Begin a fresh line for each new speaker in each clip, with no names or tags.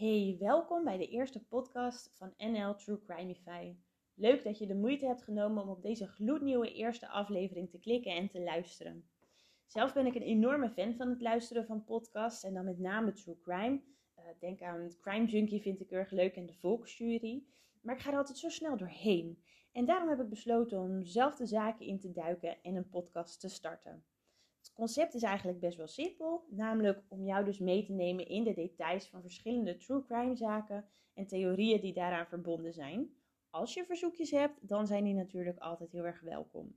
Hey, welkom bij de eerste podcast van NL True Crimeify. Leuk dat je de moeite hebt genomen om op deze gloednieuwe eerste aflevering te klikken en te luisteren. Zelf ben ik een enorme fan van het luisteren van podcasts en dan met name True Crime. Uh, denk aan Crime Junkie, vind ik erg leuk en de Volksjury. Maar ik ga er altijd zo snel doorheen. En daarom heb ik besloten om zelf de zaken in te duiken en een podcast te starten. Het concept is eigenlijk best wel simpel, namelijk om jou dus mee te nemen in de details van verschillende true crime zaken en theorieën die daaraan verbonden zijn. Als je verzoekjes hebt, dan zijn die natuurlijk altijd heel erg welkom.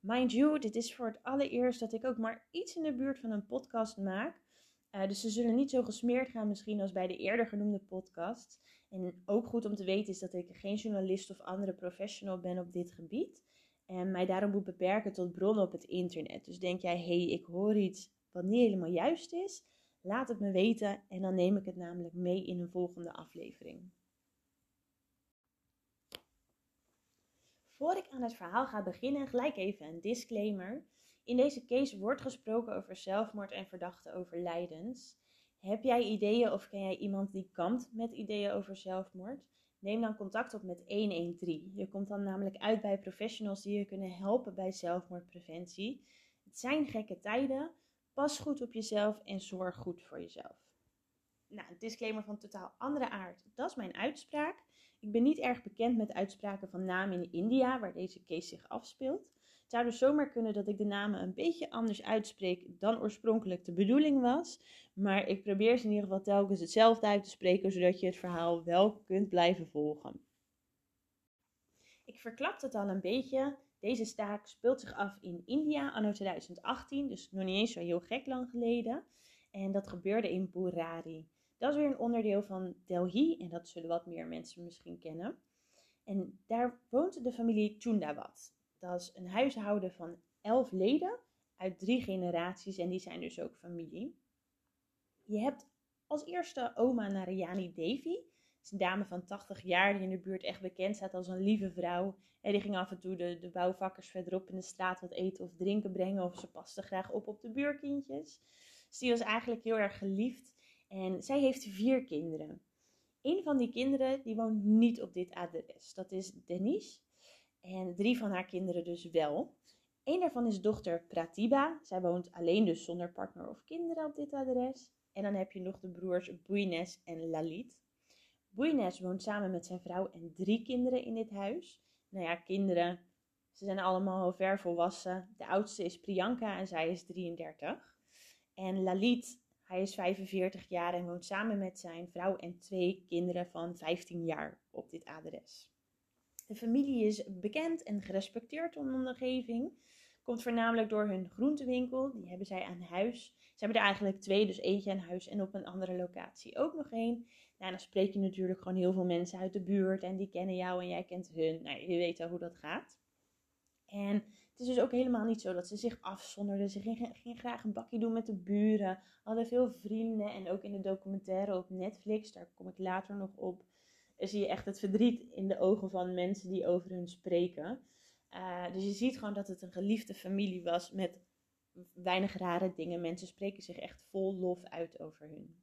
Mind you, dit is voor het allereerst dat ik ook maar iets in de buurt van een podcast maak. Uh, dus ze zullen niet zo gesmeerd gaan misschien als bij de eerder genoemde podcast. En ook goed om te weten is dat ik geen journalist of andere professional ben op dit gebied. En mij daarom moet beperken tot bronnen op het internet. Dus denk jij, hé, hey, ik hoor iets wat niet helemaal juist is. Laat het me weten en dan neem ik het namelijk mee in een volgende aflevering. Voor ik aan het verhaal ga beginnen, gelijk even een disclaimer. In deze case wordt gesproken over zelfmoord en verdachte overlijdens. Heb jij ideeën of ken jij iemand die kampt met ideeën over zelfmoord? Neem dan contact op met 113. Je komt dan namelijk uit bij professionals die je kunnen helpen bij zelfmoordpreventie. Het zijn gekke tijden. Pas goed op jezelf en zorg goed voor jezelf. Nou, een disclaimer van totaal andere aard. Dat is mijn uitspraak. Ik ben niet erg bekend met uitspraken van namen in India, waar deze case zich afspeelt. Zou dus zomaar kunnen dat ik de namen een beetje anders uitspreek dan oorspronkelijk de bedoeling was. Maar ik probeer ze in ieder geval telkens hetzelfde uit te spreken, zodat je het verhaal wel kunt blijven volgen. Ik verklap het al een beetje. Deze staak speelt zich af in India anno 2018, dus nog niet eens zo heel gek lang geleden. En dat gebeurde in Burari. Dat is weer een onderdeel van Delhi en dat zullen wat meer mensen misschien kennen. En daar woont de familie Chundawat. Dat is een huishouden van elf leden uit drie generaties en die zijn dus ook familie. Je hebt als eerste oma Narayani Devi. Dat is een dame van 80 jaar die in de buurt echt bekend staat als een lieve vrouw. En die ging af en toe de, de bouwvakkers verderop in de straat wat eten of drinken brengen. Of ze paste graag op op de buurkindjes. Dus die was eigenlijk heel erg geliefd. En zij heeft vier kinderen. Een van die kinderen die woont niet op dit adres. Dat is Denise. En drie van haar kinderen dus wel. Een daarvan is dochter Pratiba. Zij woont alleen dus zonder partner of kinderen op dit adres. En dan heb je nog de broers Buines en Lalit. Buines woont samen met zijn vrouw en drie kinderen in dit huis. Nou ja, kinderen, ze zijn allemaal ver volwassen. De oudste is Priyanka en zij is 33. En Lalit, hij is 45 jaar en woont samen met zijn vrouw en twee kinderen van 15 jaar op dit adres. De familie is bekend en gerespecteerd om de omgeving. Komt voornamelijk door hun groentewinkel. Die hebben zij aan huis. Ze hebben er eigenlijk twee, dus eentje aan huis en op een andere locatie ook nog één. Nou, dan spreek je natuurlijk gewoon heel veel mensen uit de buurt en die kennen jou en jij kent hun. Nou, je weet al hoe dat gaat. En het is dus ook helemaal niet zo dat ze zich afzonderden. Ze gingen, gingen graag een bakje doen met de buren. Hadden veel vrienden. En ook in de documentaire op Netflix, daar kom ik later nog op, zie je echt het verdriet in de ogen van mensen die over hun spreken. Uh, dus je ziet gewoon dat het een geliefde familie was met weinig rare dingen. Mensen spreken zich echt vol lof uit over hun.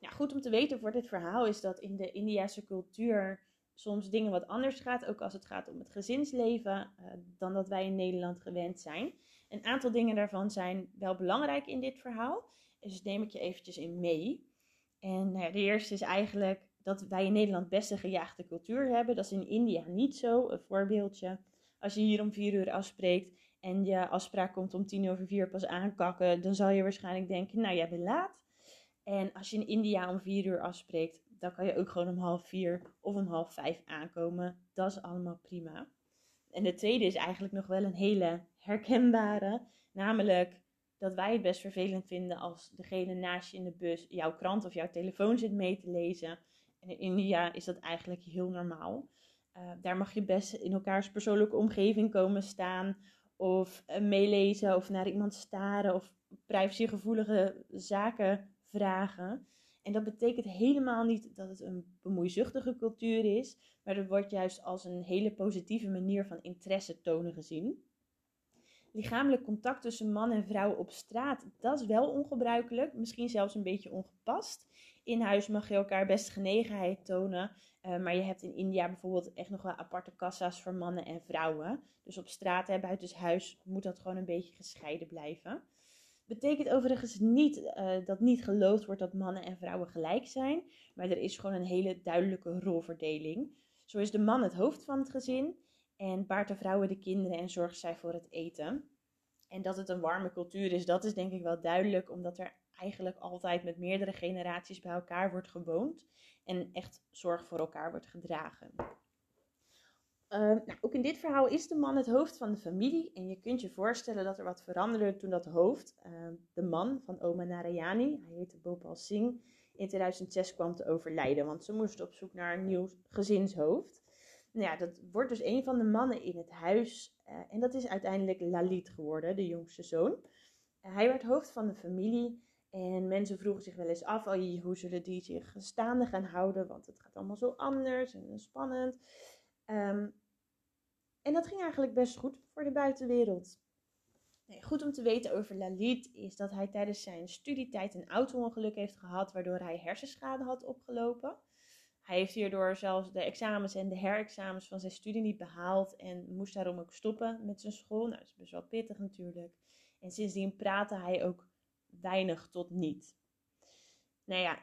Nou, goed om te weten voor dit verhaal is dat in de Indiase cultuur soms dingen wat anders gaat, ook als het gaat om het gezinsleven, uh, dan dat wij in Nederland gewend zijn. Een aantal dingen daarvan zijn wel belangrijk in dit verhaal, dus neem ik je eventjes in mee. En ja, de eerste is eigenlijk dat wij in Nederland best een gejaagde cultuur hebben. Dat is in India niet zo. Een voorbeeldje. Als je hier om vier uur afspreekt en je afspraak komt om tien over vier pas aankakken, dan zal je waarschijnlijk denken, nou jij bent laat. En als je in India om vier uur afspreekt, dan kan je ook gewoon om half vier of om half vijf aankomen. Dat is allemaal prima. En de tweede is eigenlijk nog wel een hele herkenbare, namelijk dat wij het best vervelend vinden als degene naast je in de bus jouw krant of jouw telefoon zit mee te lezen. In India is dat eigenlijk heel normaal. Uh, daar mag je best in elkaars persoonlijke omgeving komen staan of uh, meelezen of naar iemand staren of privacygevoelige zaken vragen. En dat betekent helemaal niet dat het een bemoeizuchtige cultuur is, maar het wordt juist als een hele positieve manier van interesse tonen gezien. Lichamelijk contact tussen man en vrouw op straat, dat is wel ongebruikelijk, misschien zelfs een beetje ongepast. In huis mag je elkaar best genegenheid tonen, uh, maar je hebt in India bijvoorbeeld echt nog wel aparte kassa's voor mannen en vrouwen. Dus op straat en buiten huis moet dat gewoon een beetje gescheiden blijven. Betekent overigens niet uh, dat niet geloofd wordt dat mannen en vrouwen gelijk zijn, maar er is gewoon een hele duidelijke rolverdeling. Zo is de man het hoofd van het gezin en baart de vrouwen de kinderen en zorgt zij voor het eten. En dat het een warme cultuur is, dat is denk ik wel duidelijk, omdat er eigenlijk altijd met meerdere generaties bij elkaar wordt gewoond en echt zorg voor elkaar wordt gedragen. Uh, nou, ook in dit verhaal is de man het hoofd van de familie. En je kunt je voorstellen dat er wat veranderde toen dat hoofd, uh, de man van oma Narayani, hij heette Bhopal Singh, in 2006 kwam te overlijden. Want ze moesten op zoek naar een nieuw gezinshoofd. Nou ja, dat wordt dus een van de mannen in het huis. Uh, en dat is uiteindelijk Lalit geworden, de jongste zoon. hij werd hoofd van de familie. En mensen vroegen zich wel eens af, oh, hoe zullen die zich staande gaan houden? Want het gaat allemaal zo anders en spannend. Um, en dat ging eigenlijk best goed voor de buitenwereld. Nee, goed om te weten over Lalit is dat hij tijdens zijn studietijd een auto-ongeluk heeft gehad, waardoor hij hersenschade had opgelopen. Hij heeft hierdoor zelfs de examens en de herexamens van zijn studie niet behaald en moest daarom ook stoppen met zijn school. Nou, dat is best wel pittig natuurlijk. En sindsdien praatte hij ook weinig tot niet nou ja,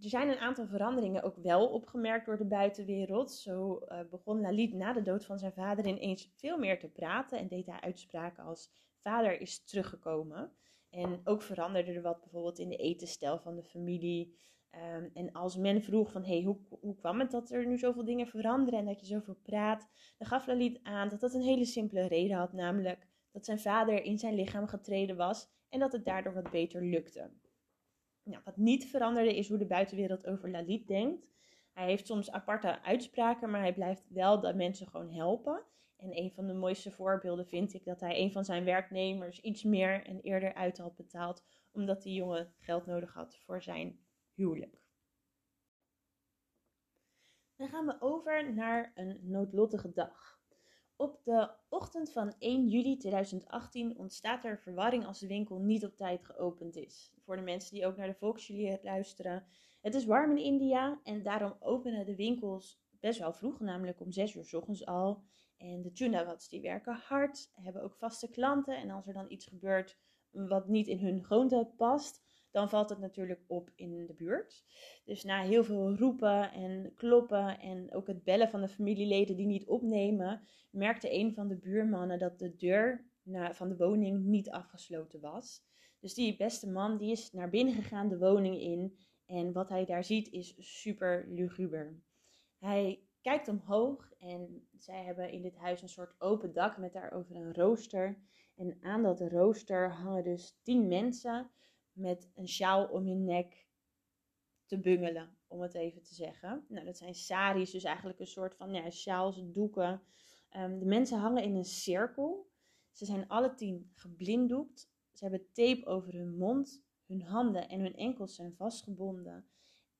er zijn een aantal veranderingen ook wel opgemerkt door de buitenwereld. Zo uh, begon Lalit na de dood van zijn vader ineens veel meer te praten en deed hij uitspraken als vader is teruggekomen. En ook veranderde er wat bijvoorbeeld in de etenstijl van de familie. Um, en als men vroeg van, hey, hoe, hoe kwam het dat er nu zoveel dingen veranderen en dat je zoveel praat, dan gaf Lalit aan dat dat een hele simpele reden had, namelijk dat zijn vader in zijn lichaam getreden was en dat het daardoor wat beter lukte. Nou, wat niet veranderde is hoe de buitenwereld over Lalit denkt. Hij heeft soms aparte uitspraken, maar hij blijft wel de mensen gewoon helpen. En een van de mooiste voorbeelden vind ik dat hij een van zijn werknemers iets meer en eerder uit had betaald, omdat die jongen geld nodig had voor zijn huwelijk. Dan gaan we over naar een noodlottige dag. Op de ochtend van 1 juli 2018 ontstaat er verwarring als de winkel niet op tijd geopend is. Voor de mensen die ook naar de Volksjulie luisteren. Het is warm in India en daarom openen de winkels best wel vroeg, namelijk om 6 uur s ochtends al. En de Junawats die werken hard, hebben ook vaste klanten. En als er dan iets gebeurt wat niet in hun gewoonte past, dan valt het natuurlijk op in de buurt. Dus na heel veel roepen en kloppen en ook het bellen van de familieleden die niet opnemen, merkte een van de buurmannen dat de deur van de woning niet afgesloten was. Dus die beste man die is naar binnen gegaan de woning in en wat hij daar ziet is super luguber. Hij kijkt omhoog en zij hebben in dit huis een soort open dak met daarover een rooster. En aan dat rooster hangen dus tien mensen met een sjaal om je nek te bungelen, om het even te zeggen. Nou, dat zijn saris, dus eigenlijk een soort van ja, sjaals, doeken. Um, de mensen hangen in een cirkel. Ze zijn alle tien geblinddoekt. Ze hebben tape over hun mond. Hun handen en hun enkels zijn vastgebonden.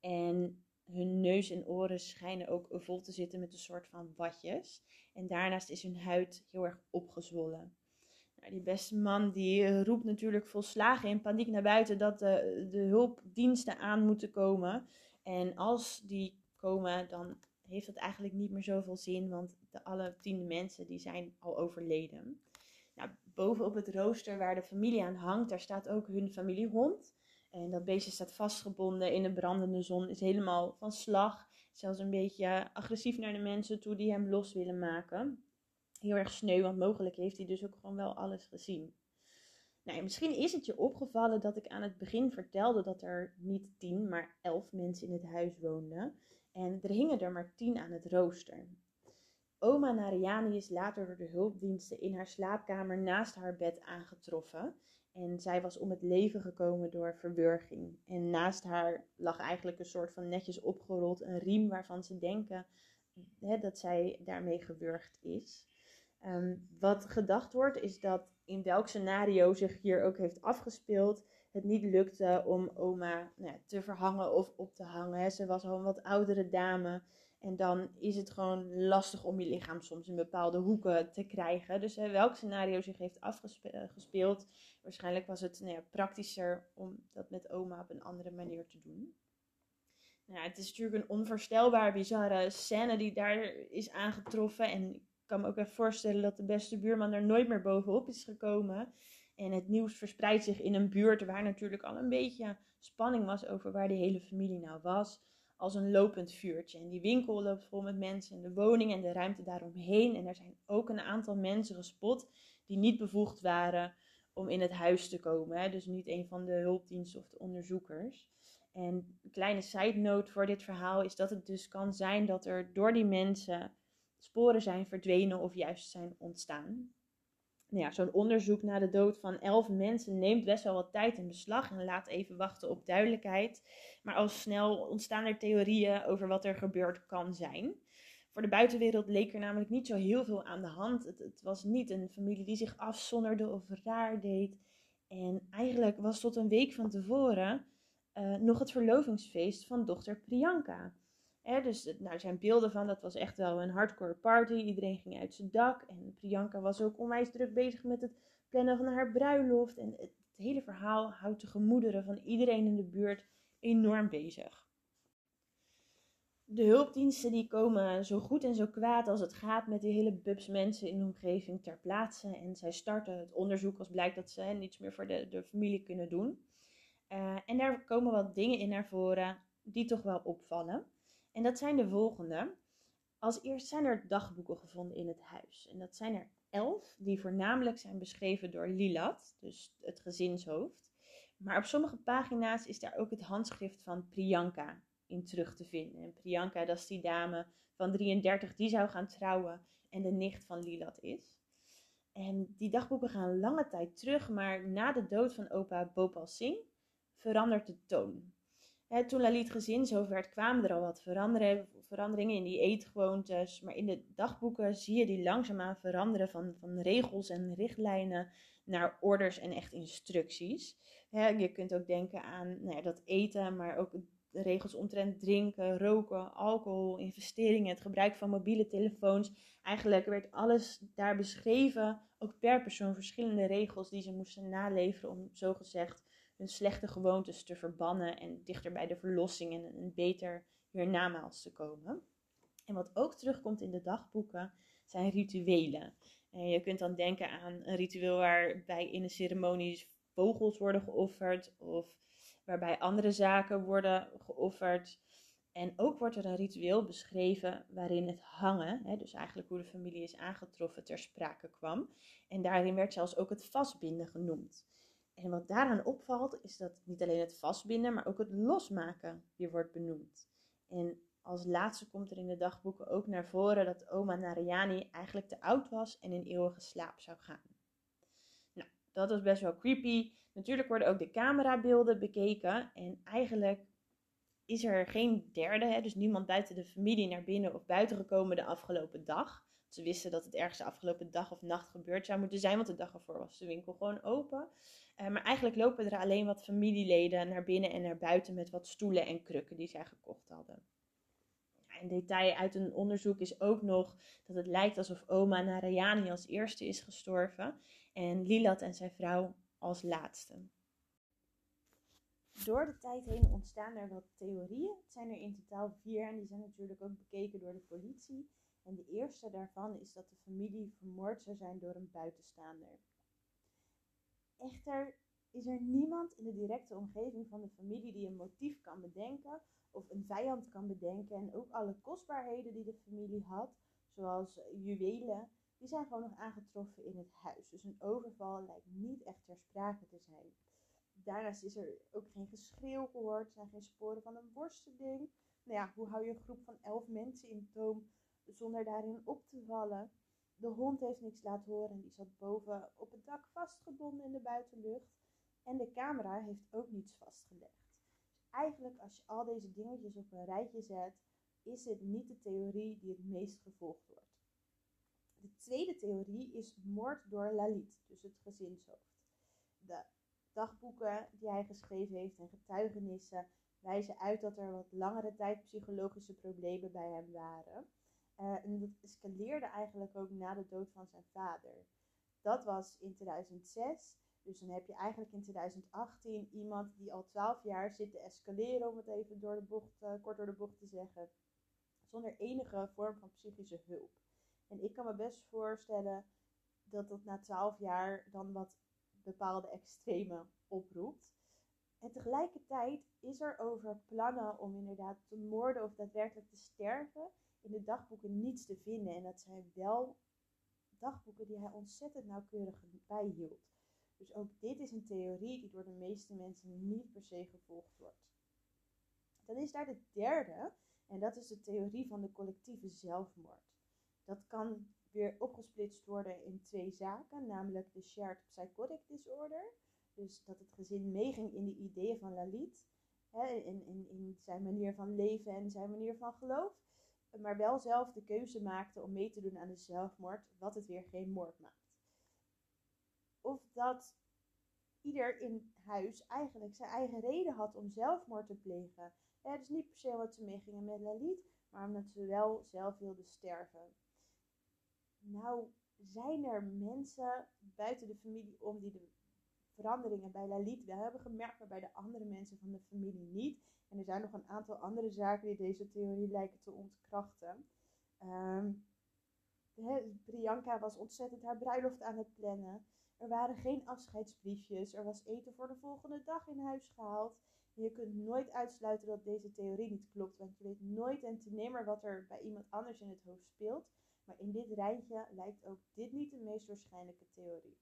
En hun neus en oren schijnen ook vol te zitten met een soort van watjes. En daarnaast is hun huid heel erg opgezwollen. Die beste man die eh, roept natuurlijk volslagen in paniek naar buiten dat de, de hulpdiensten aan moeten komen. En als die komen, dan heeft dat eigenlijk niet meer zoveel zin, want de alle tiende mensen die zijn al overleden. Nou, boven op het rooster waar de familie aan hangt, daar staat ook hun familiehond. En dat beestje staat vastgebonden in de brandende zon, is helemaal van slag. Zelfs een beetje agressief naar de mensen toe die hem los willen maken heel erg sneu, want mogelijk heeft hij dus ook gewoon wel alles gezien. Nou, misschien is het je opgevallen dat ik aan het begin vertelde dat er niet tien, maar elf mensen in het huis woonden. En er hingen er maar tien aan het rooster. Oma Narayani is later door de hulpdiensten in haar slaapkamer naast haar bed aangetroffen. En zij was om het leven gekomen door verwurging. En naast haar lag eigenlijk een soort van netjes opgerold een riem waarvan ze denken hè, dat zij daarmee gewurgd is. Ehm, wat gedacht wordt is dat in welk scenario zich hier ook heeft afgespeeld, het niet lukte om oma nou ja, te verhangen of op te hangen. Ze was al een wat oudere dame En dan is het gewoon lastig om je lichaam soms in bepaalde hoeken te krijgen. Dus hè, welk scenario zich heeft afgespeeld, waarschijnlijk was het nou ja, praktischer om dat met oma op een andere manier te doen. Nou, het is natuurlijk een onvoorstelbaar bizarre scène die daar is aangetroffen. En kan me ook even voorstellen dat de beste buurman er nooit meer bovenop is gekomen. En het nieuws verspreidt zich in een buurt waar natuurlijk al een beetje spanning was over waar die hele familie nou was. Als een lopend vuurtje. En die winkel loopt vol met mensen en de woning en de ruimte daaromheen. En er zijn ook een aantal mensen gespot die niet bevoegd waren om in het huis te komen. Hè? Dus niet een van de hulpdiensten of de onderzoekers. En een kleine side note voor dit verhaal is dat het dus kan zijn dat er door die mensen sporen zijn verdwenen of juist zijn ontstaan. Nou ja, zo'n onderzoek naar de dood van elf mensen neemt best wel wat tijd in beslag en laat even wachten op duidelijkheid. Maar al snel ontstaan er theorieën over wat er gebeurd kan zijn. Voor de buitenwereld leek er namelijk niet zo heel veel aan de hand. Het, het was niet een familie die zich afzonderde of raar deed. En eigenlijk was tot een week van tevoren uh, nog het verlovingsfeest van dochter Priyanka. Dus nou, zijn beelden van, dat was echt wel een hardcore party. Iedereen ging uit zijn dak. En Priyanka was ook onwijs druk bezig met het plannen van haar bruiloft. En het, hele verhaal houdt de gemoederen van iedereen in de buurt enorm bezig. De hulpdiensten die komen zo goed en zo kwaad als het gaat met die hele bubs mensen in de omgeving ter plaatse. En zij starten het onderzoek als blijkt dat ze niets meer voor de, de familie kunnen doen. Uh, en daar komen wat dingen in naar voren die toch wel opvallen. En dat zijn de volgende. Als eerst zijn er dagboeken gevonden in het huis. En dat zijn er elf, die voornamelijk zijn beschreven door Lilat, dus het gezinshoofd. Maar op sommige pagina's is daar ook het handschrift van Priyanka in terug te vinden. En Priyanka, dat is die dame van 33 die zou gaan trouwen en de nicht van Lilat is. En die dagboeken gaan lange tijd terug, maar na de dood van opa Bhopal Singh verandert de toon. Toen Lalit gezin werd, kwamen er al wat veranderingen in die eetgewoontes. Maar in de dagboeken zie je die langzaamaan veranderen van, van regels en richtlijnen naar orders en echt instructies. je kunt ook denken aan nou ja, dat eten, maar ook de regels omtrent drinken, roken, alcohol, investeringen, het gebruik van mobiele telefoons. Eigenlijk werd alles daar beschreven, ook per persoon verschillende regels die ze moesten naleveren om zogezegd hun slechte gewoontes te verbannen en dichter bij de verlossing en een beter hiernamaals te komen. En wat ook terugkomt in de dagboeken zijn rituelen. En je kunt dan denken aan een ritueel waarbij in een ceremonie vogels worden geofferd of waarbij andere zaken worden geofferd. En ook wordt er een ritueel beschreven waarin het hangen, hè, dus eigenlijk hoe de familie is aangetroffen, ter sprake kwam. En daarin werd zelfs ook het vastbinden genoemd. En wat daaraan opvalt, is dat niet alleen het vastbinden, maar ook het losmaken hier wordt benoemd. En als laatste komt er in de dagboeken ook naar voren dat oma Narayani eigenlijk te oud was en in eeuwige slaap zou gaan. Nou, dat was best wel creepy. Natuurlijk worden ook de camerabeelden bekeken en eigenlijk is er geen derde, hè, dus niemand buiten de familie naar binnen of buiten gekomen de afgelopen dag. Ze wisten dat het ergens de afgelopen dag of nacht gebeurd zou moeten zijn, want de dag ervoor was de winkel gewoon open. Uh, maar eigenlijk lopen er alleen wat familieleden naar binnen en naar buiten met wat stoelen en krukken die zij gekocht hadden. Een detail uit een onderzoek is ook nog dat het lijkt alsof oma Narayani als eerste is gestorven en Lilat en zijn vrouw als laatste. Door de tijd heen ontstaan er wat theorieën. Het zijn er in totaal vier en die zijn natuurlijk ook bekeken door de politie. En de eerste daarvan is dat de familie vermoord zou zijn door een buitenstaander. Echter is er niemand in de directe omgeving van de familie die een motief kan bedenken of een vijand kan bedenken. En ook alle kostbaarheden die de familie had, zoals juwelen, die zijn gewoon nog aangetroffen in het huis. Dus een overval lijkt niet echt ter sprake te zijn. Daarnaast is er ook geen geschreeuw gehoord, er zijn geen sporen van een worsteling. Nou ja, hoe hou je een groep van elf mensen in toom zonder daarin op te vallen? De hond heeft niks laten horen en die zat boven op het dak vastgebonden in de buitenlucht. En de camera heeft ook niets vastgelegd. Dus eigenlijk als je al deze dingetjes op een rijtje zet, is het niet de theorie die het meest gevolgd wordt. De tweede theorie is moord door Lalit, dus het gezinshoofd. De dagboeken die hij geschreven heeft en getuigenissen wijzen uit dat er wat langere tijd psychologische problemen bij hem waren. Uh, en dat escaleerde eigenlijk ook na de dood van zijn vader. Dat was in 2006. Dus dan heb je eigenlijk in 2018 iemand die al 12 jaar zit te escaleren, om het even door de bocht, uh, kort door de bocht te zeggen, zonder enige vorm van psychische hulp. En ik kan me best voorstellen dat dat na 12 jaar dan wat bepaalde extreme oproept. En tegelijkertijd is er over plannen om inderdaad te moorden of daadwerkelijk te sterven in de dagboeken niets te vinden. En dat zijn wel dagboeken die hij ontzettend nauwkeurig bijhield. Dus ook dit is een theorie die door de meeste mensen niet per se gevolgd wordt. Dan is daar de derde, en dat is de theorie van de collectieve zelfmoord. Dat kan weer opgesplitst worden in twee zaken, namelijk de shared psychotic disorder. Dus dat het gezin meeging in de ideeën van Lalit, hè, in, in, in zijn manier van leven en zijn manier van geloof, maar wel zelf de keuze maakte om mee te doen aan de zelfmoord, wat het weer geen moord maakt. Of dat ieder in huis eigenlijk zijn eigen reden had om zelfmoord te plegen. Ja, dus niet per se omdat ze meegingen met Lalit, maar omdat ze wel zelf wilden sterven. Nou, zijn er mensen buiten de familie om die de veranderingen bij Lalit wel hebben gemerkt, maar bij de andere mensen van de familie niet. En er zijn nog een aantal andere zaken die deze theorie lijken te ontkrachten. Um, Priyanka was ontzettend haar bruiloft aan het plannen. Er waren geen afscheidsbriefjes. Er was eten voor de volgende dag in huis gehaald. Je kunt nooit uitsluiten dat deze theorie niet klopt, want je weet nooit en te nemer wat er bij iemand anders in het hoofd speelt. Maar in dit rijtje lijkt ook dit niet de meest waarschijnlijke theorie.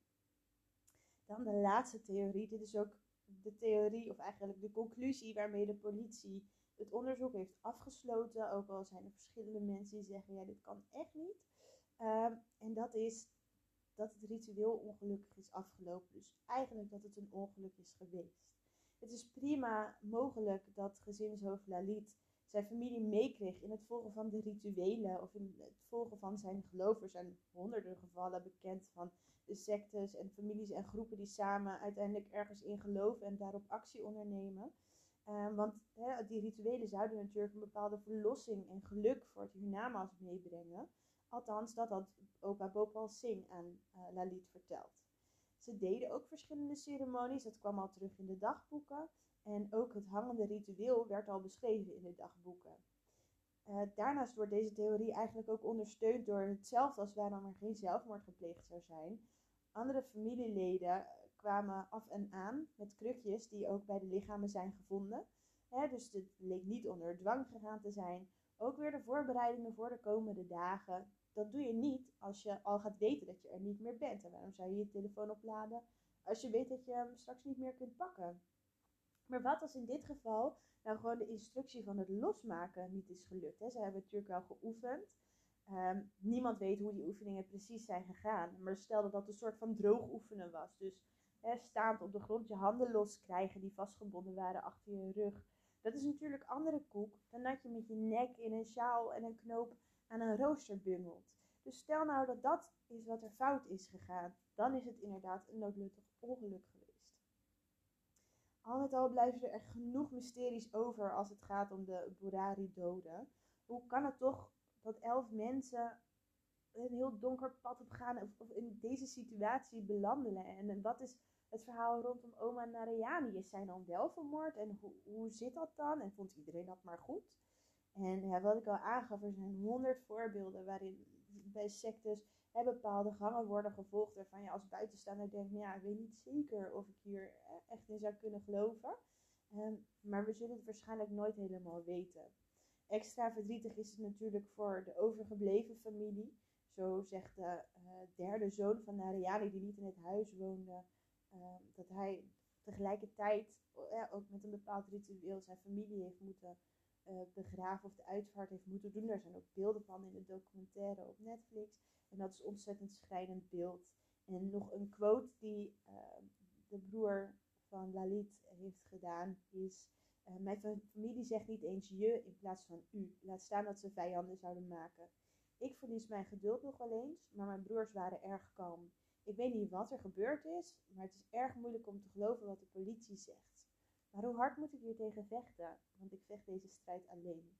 Dan de laatste theorie. Dit is ook de theorie, of eigenlijk de conclusie waarmee de politie het onderzoek heeft afgesloten. Ook al zijn er verschillende mensen die zeggen: ja, dit kan echt niet. Ehm, en dat is dat het ritueel ongelukkig is afgelopen. Dus eigenlijk dat het een ongeluk is geweest. Het is prima mogelijk dat gezinshoofd Lalit zijn familie meekreeg in het volgen van de rituelen of in het volgen van zijn geloof. Er zijn honderden gevallen bekend van de sectes en families en groepen die samen uiteindelijk ergens in geloven en daarop actie ondernemen. Ehm, want die rituelen zouden natuurlijk een bepaalde verlossing en geluk voor het hiernamaals meebrengen. Althans, dat had opa Bhopal Singh aan uh, Lalit verteld. Ze deden ook verschillende ceremonies, dat kwam al terug in de dagboeken. En ook het hangende ritueel werd al beschreven in de dagboeken. Uh, daarnaast wordt deze theorie eigenlijk ook ondersteund door hetzelfde als waarom er geen zelfmoord gepleegd zou zijn. Andere familieleden kwamen af en aan met krukjes die ook bij de lichamen zijn gevonden. dus het leek niet onder dwang gegaan te zijn. Ook weer de voorbereidingen voor de komende dagen. Dat doe je niet als je al gaat weten dat je er niet meer bent. En waarom zou je je telefoon opladen als je weet dat je hem straks niet meer kunt pakken? Maar wat als in dit geval nou gewoon de instructie van het losmaken niet is gelukt? Hè? Ze hebben natuurlijk wel geoefend. Ehm, niemand weet hoe die oefeningen precies zijn gegaan. Maar stel dat dat een soort van droog oefenen was. Dus hè, staand op de grond je handen los krijgen die vastgebonden waren achter je rug. Dat is natuurlijk andere koek dan dat je met je nek in een sjaal en een knoop aan een rooster bungelt. Dus stel nou dat dat is wat er fout is gegaan. Dan is het inderdaad een noodlottig ongeluk. Al met al blijven er echt genoeg mysteries over als het gaat om de Burari-doden. Hoe kan het toch dat elf mensen een heel donker pad op gaan of, in deze situatie belanden? En, wat is het verhaal rondom oma Narayani? Is zij dan wel vermoord? En hoe, hoe zit dat dan? En vond iedereen dat maar goed? En ja, wat ik al aangaf, er zijn honderd voorbeelden waarin bij sectes hè, bepaalde gangen worden gevolgd waarvan je als buitenstaander denkt, ja, ik weet niet zeker of ik hier eh, echt in zou kunnen geloven. Ehm, maar we zullen het waarschijnlijk nooit helemaal weten. Extra verdrietig is het natuurlijk voor de overgebleven familie. Zo zegt de uh, derde zoon van Narayani, die niet in het huis woonde, ehm, dat hij tegelijkertijd uh, ook met een bepaald ritueel zijn familie heeft moeten uh, begraven of de uitvaart heeft moeten doen. Daar zijn ook beelden van in de documentaire op Netflix. En dat is een ontzettend schrijnend beeld. En nog een quote die de broer van Lalit heeft gedaan is... Uh, mijn familie zegt niet eens je in plaats van u. Laat staan dat ze vijanden zouden maken. Ik verlies mijn geduld nog wel eens, maar mijn broers waren erg kalm. Ik weet niet wat er gebeurd is, maar het is erg moeilijk om te geloven wat de politie zegt.
Maar hoe hard moet ik hier tegen vechten? Want ik vecht deze strijd alleen.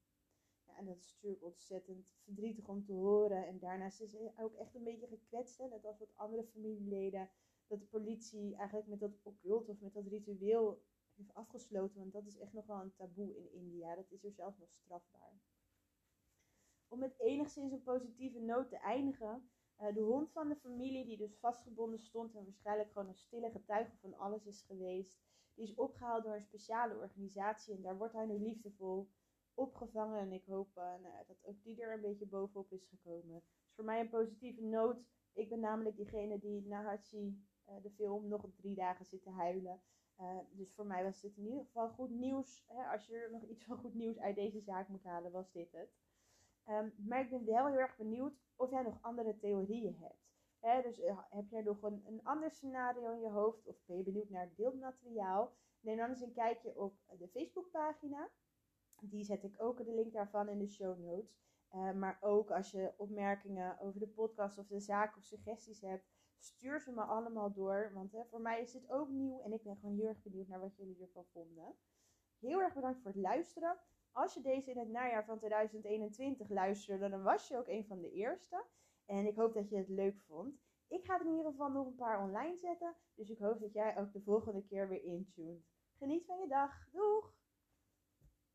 Ja, en dat is natuurlijk ontzettend verdrietig om te horen. En daarnaast is ze ook echt een beetje gekwetst. Hè? Net als wat andere familieleden. Dat de politie eigenlijk met dat occult of met dat ritueel heeft afgesloten. Want dat is echt nog wel een taboe in India. Dat is er zelfs nog strafbaar. Om met enigszins een positieve noot te eindigen. Uh, de hond van de familie, die dus vastgebonden stond en waarschijnlijk gewoon een stille getuige van alles is geweest, die is opgehaald door een speciale organisatie en daar wordt hij nu liefdevol opgevangen. En ik hoop uh, nou, dat ook die er een beetje bovenop is gekomen. Dus voor mij een positieve noot. Ik ben namelijk diegene die na Hachi, uh, de film, nog drie dagen zit te huilen. Uh, dus voor mij was dit in ieder geval goed nieuws. Hè? Als je er nog iets van goed nieuws uit deze zaak moet halen, was dit het. Um, maar ik ben wel heel erg benieuwd of jij nog andere theorieën hebt. Dus heb jij nog een, ander scenario in je hoofd of ben je benieuwd naar beeldmateriaal? Neem dan eens een kijkje op de Facebookpagina. Die zet ik ook de link daarvan in de show notes. Uh, maar ook als je opmerkingen over de podcast of de zaak of suggesties hebt, stuur ze me allemaal door. Want hè, voor mij is dit ook nieuw en ik ben gewoon heel erg benieuwd naar wat jullie ervan vonden. Heel erg bedankt voor het luisteren. Als je deze in het najaar van 2021 luisterde, dan was je ook een van de eerste. En ik hoop dat je het leuk vond. Ik ga er in ieder geval nog een paar online zetten. Dus ik hoop dat jij ook de volgende keer weer intuned. Geniet van je dag. Doeg!